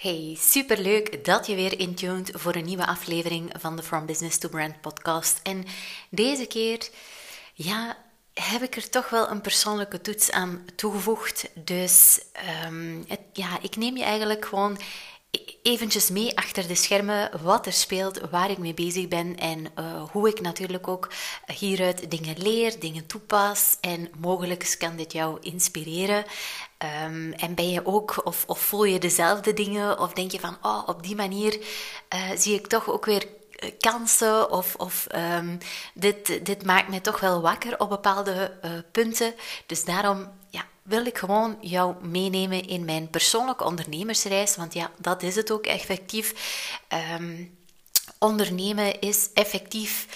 Hey, superleuk dat je weer intuned voor een nieuwe aflevering van de From Business to Brand podcast. En deze keer, ja, heb ik er toch wel een persoonlijke toets aan toegevoegd. Dus het, ja, ik neem je eigenlijk gewoon eventjes mee achter de schermen wat er speelt, waar ik mee bezig ben en uh, hoe ik natuurlijk ook hieruit dingen leer, dingen toepas en mogelijk kan dit jou inspireren. Um, en ben je ook, of, of voel je dezelfde dingen, of denk je van, oh, op die manier uh, zie ik toch ook weer eh, kansen of, of um, dit, dit maakt mij toch wel wakker op bepaalde uh, punten. Dus daarom ja, wil ik gewoon jou meenemen in mijn persoonlijke ondernemersreis. Want ja, dat is het ook effectief. Um, ondernemen is effectief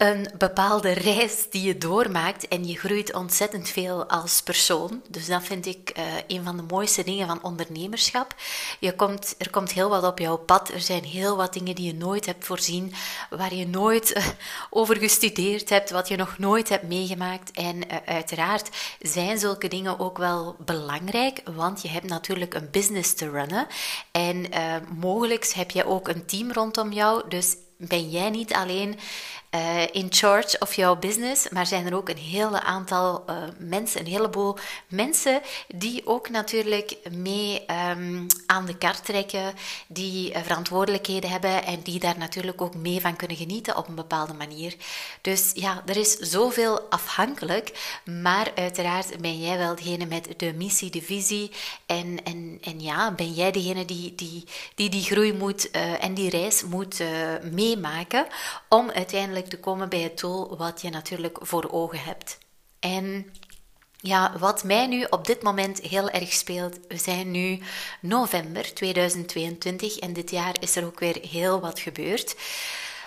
een bepaalde reis die je doormaakt en je groeit ontzettend veel als persoon. Dus dat vind ik uh, een van de mooiste dingen van ondernemerschap. Je komt, er komt heel wat op jouw pad. Er zijn heel wat dingen die je nooit hebt voorzien, waar je nooit uh, over gestudeerd hebt, wat je nog nooit hebt meegemaakt. En uh, uiteraard zijn zulke dingen ook wel belangrijk, want je hebt natuurlijk een business te runnen. En mogelijk heb je ook een team rondom jou. Dus ben jij niet alleen uh, in charge of jouw business, maar zijn er ook een hele aantal uh, mensen, een heleboel mensen die ook natuurlijk mee um, aan de kar trekken, die uh, verantwoordelijkheden hebben en die daar natuurlijk ook mee van kunnen genieten op een bepaalde manier. Dus ja, er is zoveel afhankelijk, maar uiteraard ben jij wel degene met de missie, de visie en, en, en ja, ben jij degene die die, die, die groei moet en die reis moet meemaken om uiteindelijk te komen bij het doel wat je natuurlijk voor ogen hebt. En ja, wat mij nu op dit moment heel erg speelt, we zijn nu november 2022 en dit jaar is er ook weer heel wat gebeurd.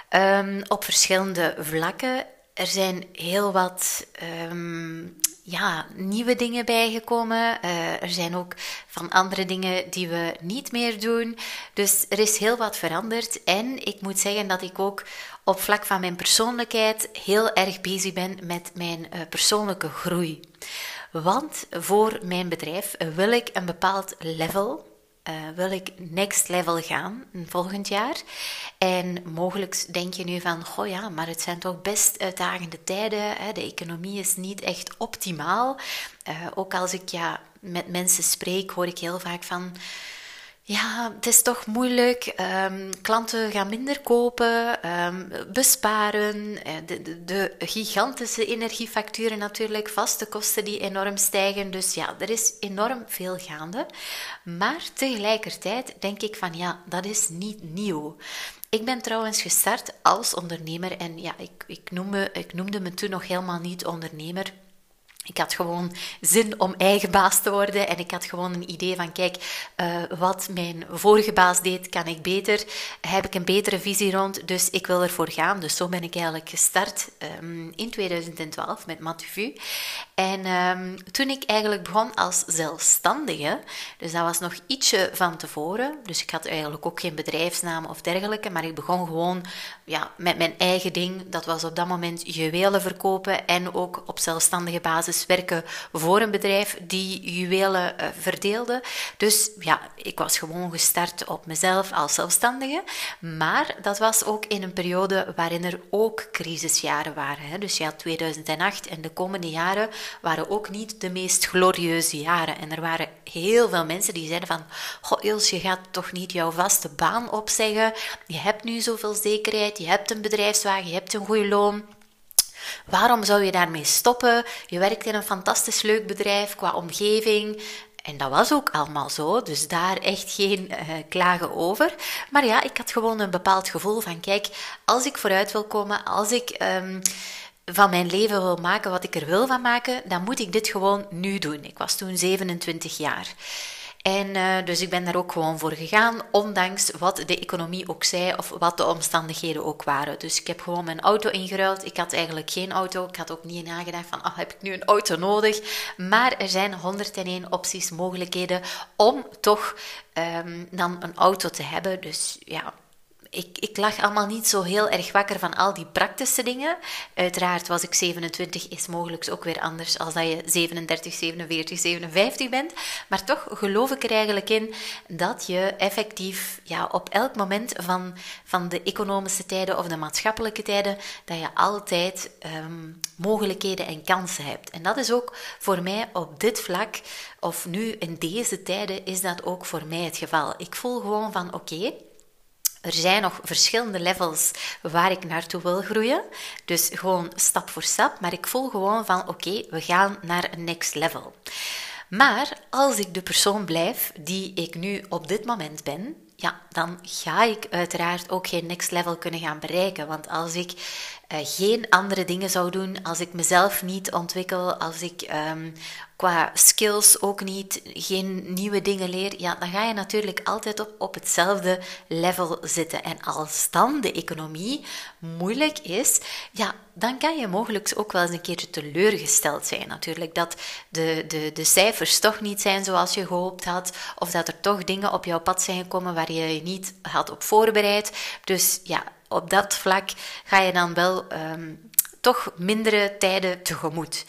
Um, op verschillende vlakken. Er zijn heel wat um, ja, nieuwe dingen bijgekomen. Uh, er zijn ook van andere dingen die we niet meer doen. Dus er is heel wat veranderd. En ik moet zeggen dat ik ook op vlak van mijn persoonlijkheid heel erg bezig ben met mijn uh, persoonlijke groei. Want voor mijn bedrijf wil ik een bepaald level uh, wil ik next level gaan volgend jaar. En mogelijk denk je nu van, goh ja, maar het zijn toch best uitdagende tijden. Hè? De economie is niet echt optimaal. Uh, ook als ik ja, met mensen spreek, hoor ik heel vaak van ja, het is toch moeilijk. Um, klanten gaan minder kopen, um, besparen. Eh, de, de, de, gigantische energiefacturen natuurlijk, vaste kosten die enorm stijgen. Dus ja, er is enorm veel gaande. Maar tegelijkertijd denk ik van ja, dat is niet nieuw. Ik ben trouwens gestart als ondernemer en ja, ik, ik, ik noemde me toen nog helemaal niet ondernemer. Ik had gewoon zin om eigen baas te worden en ik had gewoon een idee van, kijk, uh, wat mijn vorige baas deed, kan ik beter. Heb ik een betere visie rond, dus ik wil ervoor gaan. Dus zo ben ik eigenlijk gestart um, in 2012 met Matuvu. En um, toen ik eigenlijk begon als zelfstandige, dus dat was nog ietsje van tevoren, dus ik had eigenlijk ook geen bedrijfsnaam of dergelijke, maar ik begon gewoon ja, met mijn eigen ding. Dat was op dat moment juwelen verkopen en ook op zelfstandige basis werken voor een bedrijf die juwelen uh, verdeelde. Dus ja, ik was gewoon gestart op mezelf als zelfstandige. Maar dat was ook in een periode waarin er ook crisisjaren waren. Hè. Dus ja, 2008 en de komende jaren waren ook niet de meest glorieuze jaren. En er waren heel veel mensen die zeiden van... Goh, Ils, je gaat toch niet jouw vaste baan opzeggen? Je hebt nu zoveel zekerheid, je hebt een bedrijfswagen, je hebt een goede loon... Waarom zou je daarmee stoppen? Je werkt in een fantastisch leuk bedrijf qua omgeving. En dat was ook allemaal zo, dus daar echt geen uh, klagen over. Maar ja, ik had gewoon een bepaald gevoel van: kijk, als ik vooruit wil komen, als ik. Um, van mijn leven wil maken wat ik er wil van maken, dan moet ik dit gewoon nu doen. Ik was toen 27 jaar. En uh, dus ik ben daar ook gewoon voor gegaan, ondanks wat de economie ook zei of wat de omstandigheden ook waren. Dus ik heb gewoon mijn auto ingeruild. Ik had eigenlijk geen auto. Ik had ook niet nagedacht van, oh, heb ik nu een auto nodig? Maar er zijn 101 opties, mogelijkheden om toch um, dan een auto te hebben. Dus ja, ik, ik lag allemaal niet zo heel erg wakker van al die praktische dingen. Uiteraard was ik 27, is mogelijk ook weer anders als dat je 37, 47, 57 bent. Maar toch geloof ik er eigenlijk in dat je effectief ja, op elk moment van, van de economische tijden of de maatschappelijke tijden, dat je altijd um, mogelijkheden en kansen hebt. En dat is ook voor mij op dit vlak, of nu in deze tijden, is dat ook voor mij het geval. Ik voel gewoon van oké. Er zijn nog verschillende levels waar ik naartoe wil groeien. Dus gewoon stap voor stap. Maar ik voel gewoon van oké, we gaan naar een next level. Maar als ik de persoon blijf die ik nu op dit moment ben, ja, dan ga ik uiteraard ook geen next level kunnen gaan bereiken. Want als ik uh, geen andere dingen zou doen, als ik mezelf niet ontwikkel, als ik um, qua skills ook niet geen nieuwe dingen leer, ja, dan ga je natuurlijk altijd op, op hetzelfde level zitten. En als dan de economie moeilijk is, ja, dan kan je mogelijk ook wel eens een keertje teleurgesteld zijn. Natuurlijk dat de, de, de cijfers toch niet zijn zoals je gehoopt had, of dat er toch dingen op jouw pad zijn gekomen waar je je niet had op voorbereid. Dus ja, op dat vlak ga je dan wel um, toch mindere tijden tegemoet.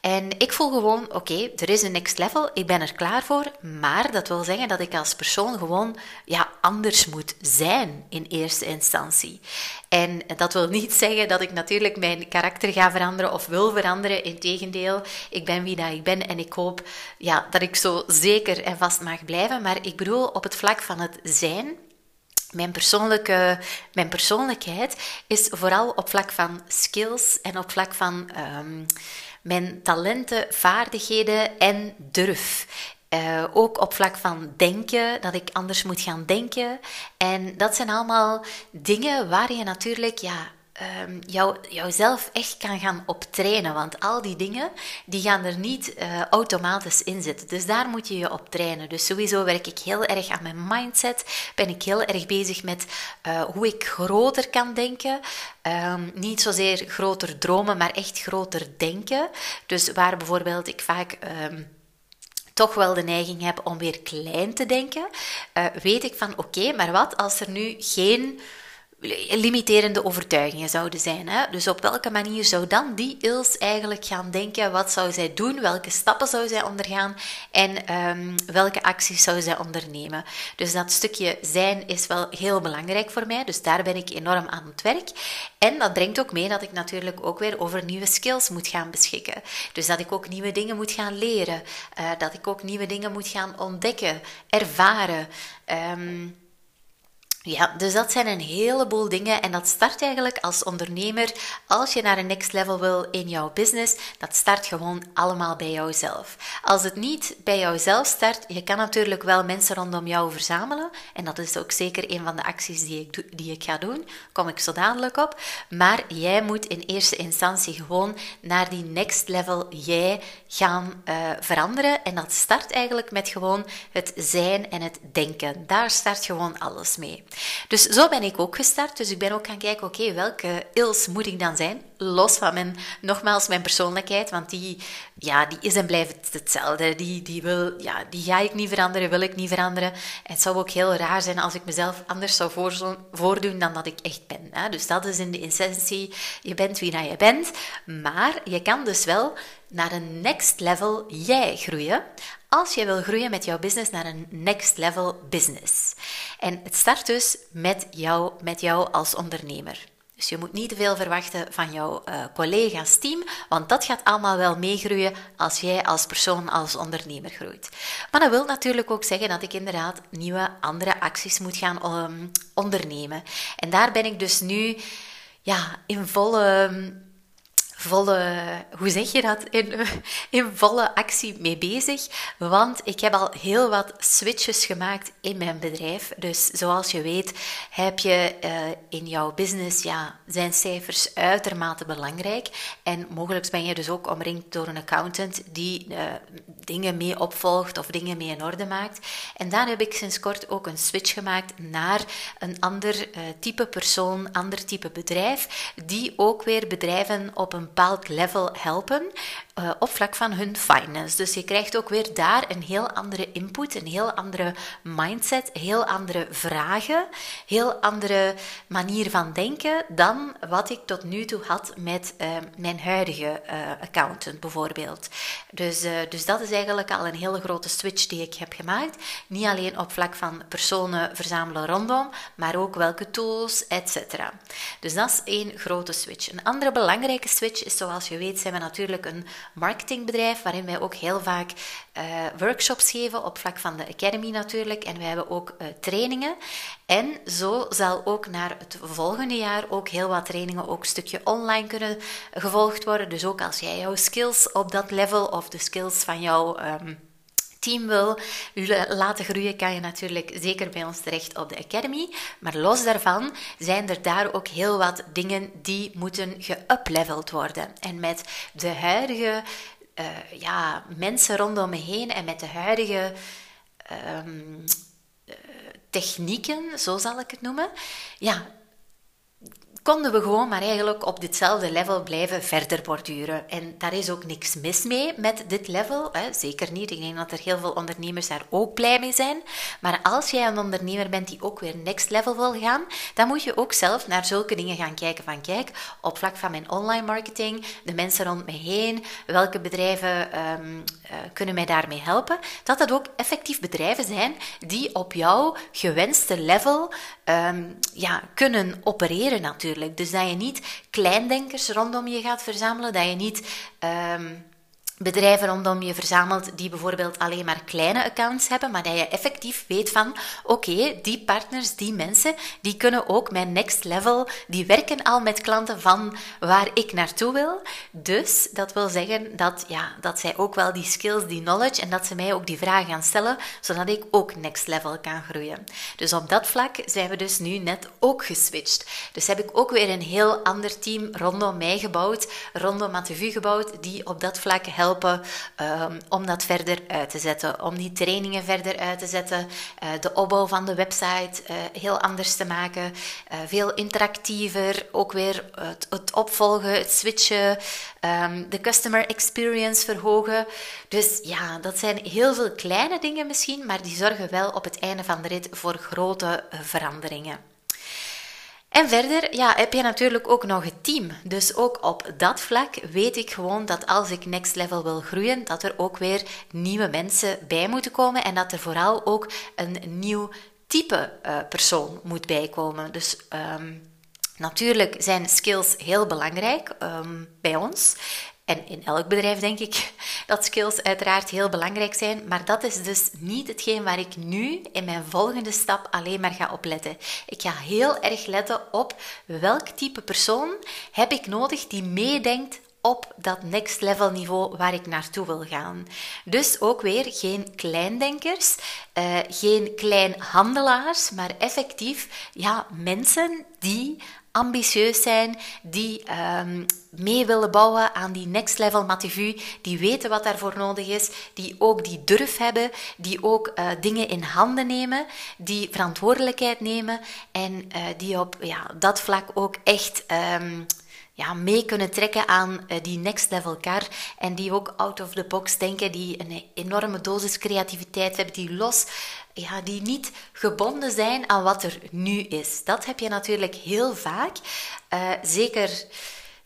En ik voel gewoon, oké, er is een next level, ik ben er klaar voor, maar dat wil zeggen dat ik als persoon gewoon ja, anders moet zijn in eerste instantie. En dat wil niet zeggen dat ik natuurlijk mijn karakter ga veranderen of wil veranderen. Integendeel, ik ben wie dat ik ben en ik hoop ja, dat ik zo zeker en vast mag blijven. Maar ik bedoel op het vlak van het zijn, mijn, persoonlijke, mijn persoonlijkheid is vooral op vlak van skills en op vlak van um, mijn talenten, vaardigheden en durf. Uh, ook op vlak van denken, dat ik anders moet gaan denken. En dat zijn allemaal dingen waar je natuurlijk ja, um, jou, jouzelf echt kan gaan optrainen. Want al die dingen, die gaan er niet uh, automatisch in zitten. Dus daar moet je je op trainen. Dus sowieso werk ik heel erg aan mijn mindset. Ben ik heel erg bezig met uh, hoe ik groter kan denken. Um, niet zozeer groter dromen, maar echt groter denken. Dus waar bijvoorbeeld ik vaak... Um, toch wel de neiging heb om weer klein te denken, uh, weet ik van oké, maar wat als er nu geen limiterende overtuigingen zouden zijn. Hè? Dus op welke manier zou dan die Ils eigenlijk gaan denken? Wat zou zij doen? Welke stappen zou zij ondergaan? En um, welke acties zou zij ondernemen? Dus dat stukje zijn is wel heel belangrijk voor mij. Dus daar ben ik enorm aan het werk. En dat brengt ook mee dat ik natuurlijk ook weer over nieuwe skills moet gaan beschikken. Dus dat ik ook nieuwe dingen moet gaan leren. Uh, dat ik ook nieuwe dingen moet gaan ontdekken, ervaren. Um, ja, dus dat zijn een heleboel dingen en dat start eigenlijk als ondernemer, als je naar een next level wil in jouw business, dat start gewoon allemaal bij jouzelf. Als het niet bij jouzelf start, je kan natuurlijk wel mensen rondom jou verzamelen en dat is ook zeker een van de acties die ik, die ik ga doen, kom ik zo dadelijk op, maar jij moet in eerste instantie gewoon naar die next level jij gaan uh, veranderen en dat start eigenlijk met gewoon het zijn en het denken. Daar start gewoon alles mee. Dus zo ben ik ook gestart. Dus ik ben ook gaan kijken, oké, welke ils moet ik dan zijn? Los van mijn, nogmaals, mijn persoonlijkheid, want die, ja, die is en blijft hetzelfde. Die, die, wil, ja, die ga ik niet veranderen, wil ik niet veranderen. En het zou ook heel raar zijn als ik mezelf anders zou voordoen dan dat ik echt ben. Hè? Dus dat is in de essentie, je bent wie dat je bent. Maar je kan dus wel naar een next level jij groeien als je wil groeien met jouw business naar een next level business. En het start dus met jou, met jou als ondernemer. Dus je moet niet te veel verwachten van jouw uh, collega's team, want dat gaat allemaal wel meegroeien als jij als persoon, als ondernemer groeit. Maar dat wil natuurlijk ook zeggen dat ik inderdaad nieuwe, andere acties moet gaan um, ondernemen. En daar ben ik dus nu ja, in volle volle, hoe zeg je dat, in, in volle actie mee bezig. Want ik heb al heel wat switches gemaakt in mijn bedrijf. Dus zoals je weet, heb je uh, in jouw business, ja, zijn cijfers uitermate belangrijk. En mogelijk ben je dus ook omringd door een accountant die uh, dingen mee opvolgt of dingen mee in orde maakt. En daar heb ik sinds kort ook een switch gemaakt naar een ander uh, type persoon, ander type bedrijf, die ook weer bedrijven op een bepaald level helpen uh, op vlak van hun finance. Dus je krijgt ook weer daar een heel andere input, een heel andere mindset, heel andere vragen, heel andere manier van denken dan wat ik tot nu toe had met uh, mijn huidige uh, accountant bijvoorbeeld. Dus, dus dat is eigenlijk al een hele grote switch die ik heb gemaakt. Niet alleen op vlak van personen verzamelen rondom, maar ook welke tools, etc. Dus dat is één grote switch. Een andere belangrijke switch is, zoals je weet, zijn we natuurlijk een marketingbedrijf waarin wij ook heel vaak uh, workshops geven op vlak van de academy natuurlijk. En wij hebben ook uh, trainingen. En zo zal ook naar het volgende jaar ook heel wat trainingen ook een stukje online kunnen gevolgd worden. Dus ook als jij jouw skills op dat level of de skills van jouw um, team wil laten groeien, kan je natuurlijk zeker bij ons terecht op de Academy. Maar los daarvan zijn er daar ook heel wat dingen die moeten geupleveld worden. En met de huidige uh, ja, mensen rondom me heen en met de huidige um, uh, technieken, zo zal ik het noemen, ja, konden we gewoon maar eigenlijk op ditzelfde level blijven verder borduren. En daar is ook niks mis mee met dit level. Hè? Zeker niet. Ik denk dat er heel veel ondernemers daar ook blij mee zijn. Maar als jij een ondernemer bent die ook weer next level wil gaan, dan moet je ook zelf naar zulke dingen gaan kijken. Van kijk, op vlak van mijn online marketing, de mensen rond me heen, welke bedrijven um, uh, kunnen mij daarmee helpen. Dat dat ook effectief bedrijven zijn die op jouw gewenste level um, ja, kunnen opereren natuurlijk. Dus dat je niet kleindenkers rondom je gaat verzamelen, dat je niet um, bedrijven rondom je verzamelt die bijvoorbeeld alleen maar kleine accounts hebben, maar dat je effectief weet van oké, die partners, die mensen, die kunnen ook mijn next level, die werken al met klanten van waar ik naartoe wil. Dus dat wil zeggen dat, ja, dat zij ook wel die skills, die knowledge en dat ze mij ook die vragen gaan stellen, zodat ik ook next level kan groeien. Dus op dat vlak zijn we dus nu net ook geswitcht. Dus heb ik ook weer een heel ander team rondom mij gebouwd, rondom Matevu gebouwd, die op dat vlak helpen um, om dat verder uit te zetten, om die trainingen verder uit te zetten, uh, de opbouw van de website uh, heel anders te maken, uh, veel interactiever, ook weer het, het opvolgen, het switchen, um, de customer experience verhogen. Dus ja, dat zijn heel veel kleine dingen misschien, maar die zorgen wel op het einde van de rit voor grote veranderingen. En verder ja, heb je natuurlijk ook nog het team. Dus ook op dat vlak weet ik gewoon dat als ik next level wil groeien, dat er ook weer nieuwe mensen bij moeten komen en dat er vooral ook een nieuw type uh, persoon moet bijkomen. Dus um, natuurlijk zijn skills heel belangrijk um, bij ons. En in elk bedrijf denk ik dat skills uiteraard heel belangrijk zijn, maar dat is dus niet hetgeen waar ik nu in mijn volgende stap alleen maar ga opletten. Ik ga heel erg letten op welk type persoon heb ik nodig die meedenkt op dat next level niveau waar ik naartoe wil gaan. Dus ook weer geen kleindenkers, uh, geen kleinhandelaars, maar effectief ja, mensen die ambitieus zijn, die um, mee willen bouwen aan die next level Mativu, die weten wat daarvoor nodig is, die ook die durf hebben, die ook uh, dingen in handen nemen, die verantwoordelijkheid nemen en uh, die op ja, dat vlak ook echt um, ja, mee kunnen trekken aan uh, die next level car en die ook out of the box denken, die een enorme dosis creativiteit hebben, die los ja, die niet gebonden zijn aan wat er nu is. Dat heb je natuurlijk heel vaak. Uh, zeker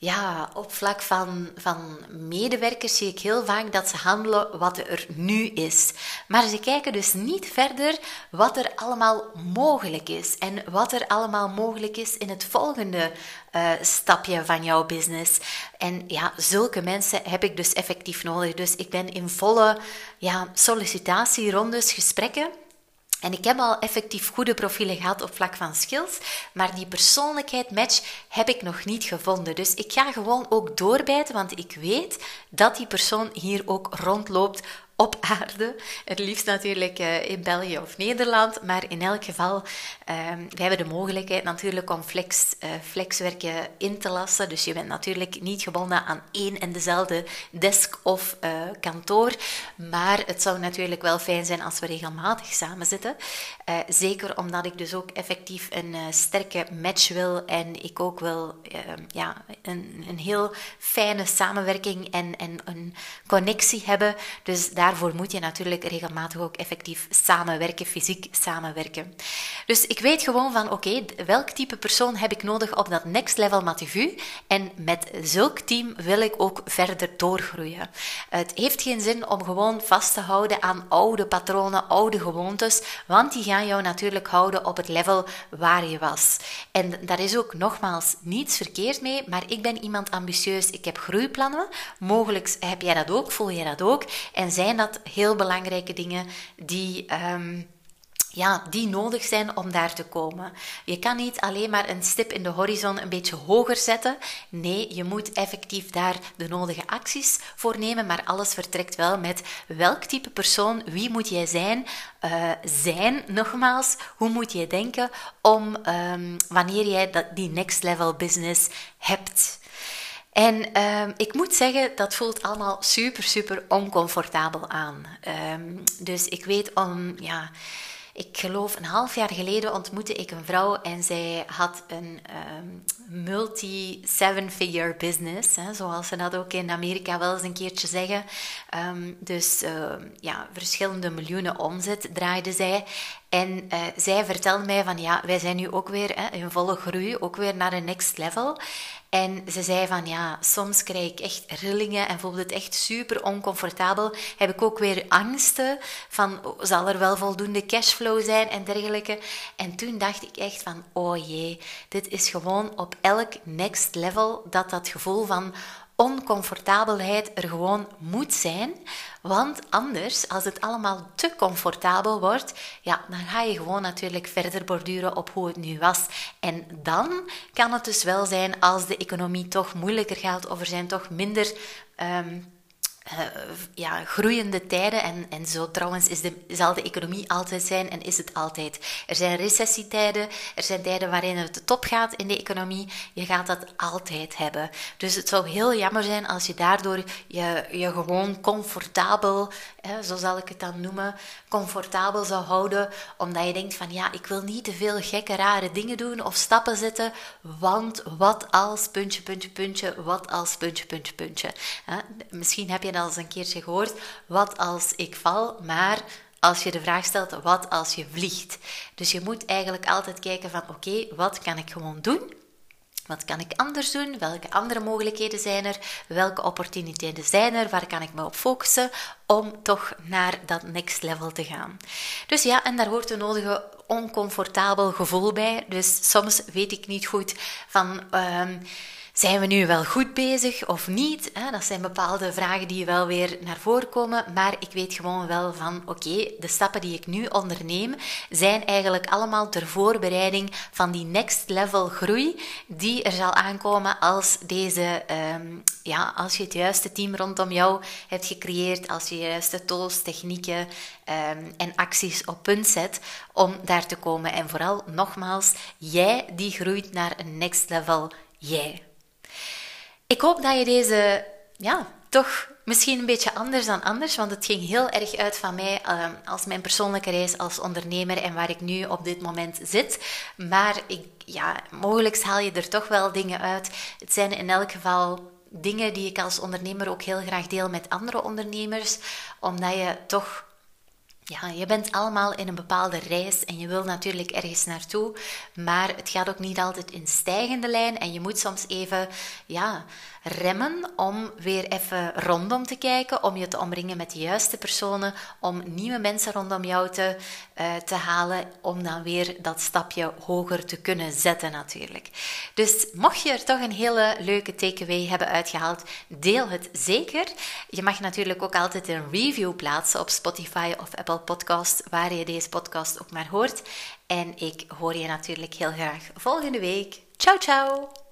ja, op vlak van, van medewerkers zie ik heel vaak dat ze handelen wat er nu is. Maar ze kijken dus niet verder wat er allemaal mogelijk is en wat er allemaal mogelijk is in het volgende uh, stapje van jouw business. En ja, zulke mensen heb ik dus effectief nodig. Dus ik ben in volle ja, sollicitatierondes, gesprekken En ik heb al effectief goede profielen gehad op vlak van skills, maar die persoonlijkheid match heb ik nog niet gevonden. Dus ik ga gewoon ook doorbijten, want ik weet dat die persoon hier ook rondloopt op aarde. Het liefst natuurlijk uh, in België of Nederland, maar in elk geval, uh, we hebben de mogelijkheid natuurlijk om flex, uh, flexwerken in te lassen. Dus je bent natuurlijk niet gebonden aan één en dezelfde desk of eh, kantoor. Maar het zou natuurlijk wel fijn zijn als we regelmatig samen zitten. zeker omdat ik dus ook effectief een sterke match wil en ik ook wil ja, een, een heel fijne samenwerking en, en een connectie hebben. Dus daar daarvoor moet je natuurlijk regelmatig ook effectief samenwerken, fysiek samenwerken. Dus ik weet gewoon van, oké, welk type persoon heb ik nodig op dat next level Mativu? En met zulk team wil ik ook verder doorgroeien. Het heeft geen zin om gewoon vast te houden aan oude patronen, oude gewoontes, want die gaan jou natuurlijk houden op het level waar je was. En daar is ook nogmaals niets verkeerd mee, maar ik ben iemand ambitieus. Ik heb groeiplannen. Mogelijk heb jij dat ook, voel je dat ook. En zijn dat heel belangrijke dingen die. Um, ja, die nodig zijn om daar te komen. Je kan niet alleen maar een stip in de horizon een beetje hoger zetten. Nee, je moet effectief daar de nodige acties voor nemen. Maar alles vertrekt wel met welk type persoon, wie moet jij zijn? Uh, zijn, nogmaals, hoe moet je denken om um, wanneer jij dat, die next level business hebt? En um, ik moet zeggen, dat voelt allemaal super, super oncomfortabel aan. Um, dus ik weet om, ja, ik geloof een half jaar geleden ontmoette ik een vrouw en zij had een um, multi-seven-figure business, zoals ze dat ook in Amerika wel eens een keertje zeggen. dus ja, verschillende miljoenen omzet draaide zij. En uh, zij vertelde mij van ja, wij zijn nu ook weer hè, in volle groei, ook weer naar een next level. En ze zei van ja, soms krijg ik echt rillingen en voel het echt super oncomfortabel. Heb ik ook weer angsten van oh, zal er wel voldoende cashflow zijn en dergelijke. En toen dacht ik echt van oh jee, dit is gewoon op elk next level dat dat gevoel van oncomfortabelheid er gewoon moet zijn. Want anders, als het allemaal te comfortabel wordt, ja, dan ga je gewoon natuurlijk verder borduren op hoe het nu was. En dan kan het dus wel zijn als de economie toch moeilijker gaat of er zijn toch minder. Um, uh, ja, groeiende tijden. En, en zo trouwens is de, zal de economie altijd zijn en is het altijd. Er zijn recessietijden, er zijn tijden waarin het de top gaat in de economie. Je gaat dat altijd hebben. Dus het zou heel jammer zijn als je daardoor je, je gewoon comfortabel, hè, zo zal ik het dan noemen, comfortabel zou houden. Omdat je denkt van ja, ik wil niet te veel gekke, rare dingen doen of stappen zetten. Want wat als puntje, puntje, puntje, wat als puntje, puntje, puntje. Misschien heb je dat eens een keertje gehoord. Wat als ik val? Maar als je de vraag stelt, wat als je vliegt? Dus je moet eigenlijk altijd kijken van, oké, wat kan ik gewoon doen? Wat kan ik anders doen? Welke andere mogelijkheden zijn er? Welke opportuniteiten zijn er? Waar kan ik me op focussen om toch naar dat next level te gaan? Dus ja, en daar hoort een nodige oncomfortabel gevoel bij. Dus soms weet ik niet goed van. Um, zijn we nu wel goed bezig of niet? Dat zijn bepaalde vragen die wel weer naar voren komen. Maar ik weet gewoon wel van, oké, de stappen die ik nu onderneem, zijn eigenlijk allemaal ter voorbereiding van die next level groei die er zal aankomen als deze, um, ja, als je het juiste team rondom jou hebt gecreëerd, als je de juiste tools, technieken um, en acties op punt zet om daar te komen. En vooral, nogmaals, jij die groeit naar een next level jij. Ik hoop dat je deze, ja, toch misschien een beetje anders dan anders, want het ging heel erg uit van mij uh, als mijn persoonlijke reis als ondernemer en waar ik nu op dit moment zit. Maar ik, ja, mogelijk haal je er toch wel dingen uit. Het zijn in elk geval dingen die ik als ondernemer ook heel graag deel met andere ondernemers, omdat je toch ja, je bent allemaal in een bepaalde reis en je wil natuurlijk ergens naartoe, maar het gaat ook niet altijd in stijgende lijn en je moet soms even ja, remmen om weer even rondom te kijken, om je te omringen met de juiste personen, om nieuwe mensen rondom jou te, uh, te halen, om dan weer dat stapje hoger te kunnen zetten natuurlijk. Dus mocht je er toch een hele leuke takeaway hebben uitgehaald, deel het zeker. Je mag natuurlijk ook altijd een review plaatsen op Spotify of Apple Podcast, waar je deze podcast ook maar hoort. En ik hoor je natuurlijk heel graag volgende week. Ciao, ciao!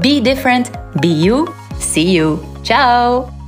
be different, be you. See you. Ciao!